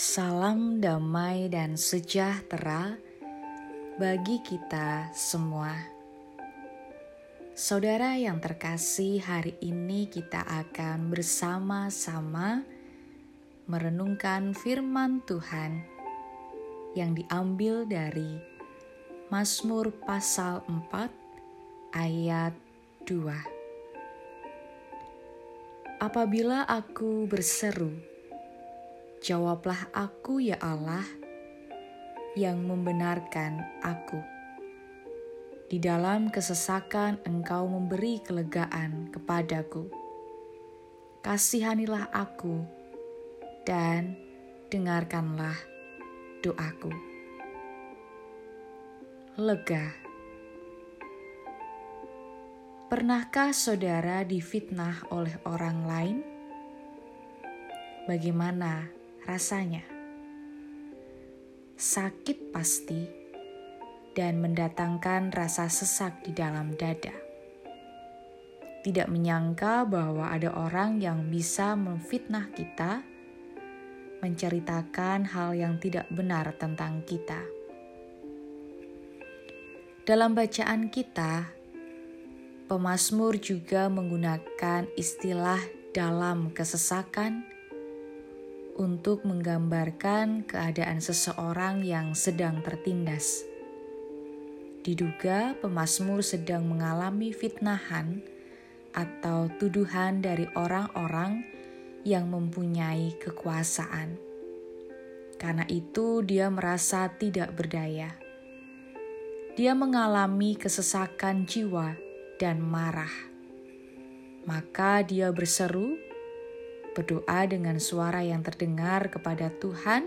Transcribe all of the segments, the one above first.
Salam damai dan sejahtera bagi kita semua. Saudara yang terkasih, hari ini kita akan bersama-sama merenungkan firman Tuhan yang diambil dari Mazmur pasal 4 ayat 2. Apabila aku berseru, Jawablah aku ya Allah yang membenarkan aku. Di dalam kesesakan engkau memberi kelegaan kepadaku. Kasihanilah aku dan dengarkanlah doaku. Lega. Pernahkah saudara difitnah oleh orang lain? Bagaimana rasanya. Sakit pasti dan mendatangkan rasa sesak di dalam dada. Tidak menyangka bahwa ada orang yang bisa memfitnah kita, menceritakan hal yang tidak benar tentang kita. Dalam bacaan kita, pemazmur juga menggunakan istilah dalam kesesakan untuk menggambarkan keadaan seseorang yang sedang tertindas. Diduga pemazmur sedang mengalami fitnahan atau tuduhan dari orang-orang yang mempunyai kekuasaan. Karena itu, dia merasa tidak berdaya. Dia mengalami kesesakan jiwa dan marah. Maka dia berseru, berdoa dengan suara yang terdengar kepada Tuhan,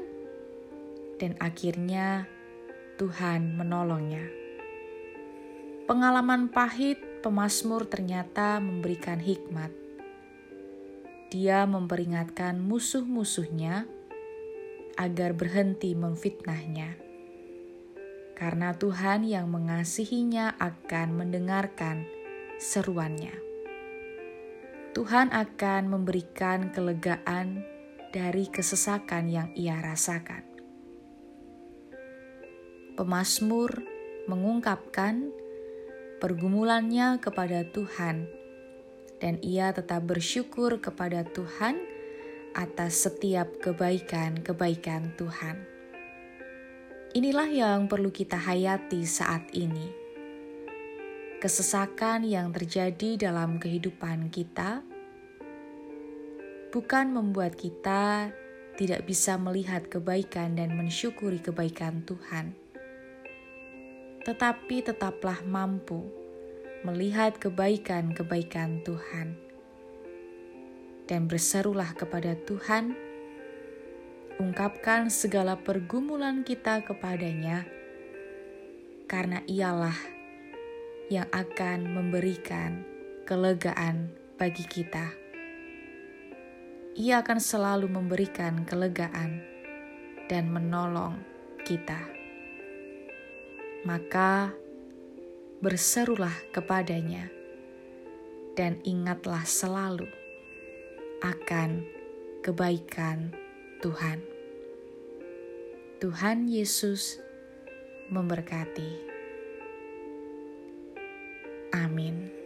dan akhirnya Tuhan menolongnya. Pengalaman pahit pemazmur ternyata memberikan hikmat. Dia memperingatkan musuh-musuhnya agar berhenti memfitnahnya. Karena Tuhan yang mengasihinya akan mendengarkan seruannya. Tuhan akan memberikan kelegaan dari kesesakan yang ia rasakan. Pemasmur mengungkapkan pergumulannya kepada Tuhan, dan ia tetap bersyukur kepada Tuhan atas setiap kebaikan-kebaikan Tuhan. Inilah yang perlu kita hayati saat ini kesesakan yang terjadi dalam kehidupan kita bukan membuat kita tidak bisa melihat kebaikan dan mensyukuri kebaikan Tuhan, tetapi tetaplah mampu melihat kebaikan-kebaikan Tuhan dan berserulah kepada Tuhan. Ungkapkan segala pergumulan kita kepadanya, karena Ialah yang akan memberikan kelegaan bagi kita. Ia akan selalu memberikan kelegaan dan menolong kita. Maka berserulah kepadanya dan ingatlah selalu akan kebaikan Tuhan. Tuhan Yesus memberkati. Amin.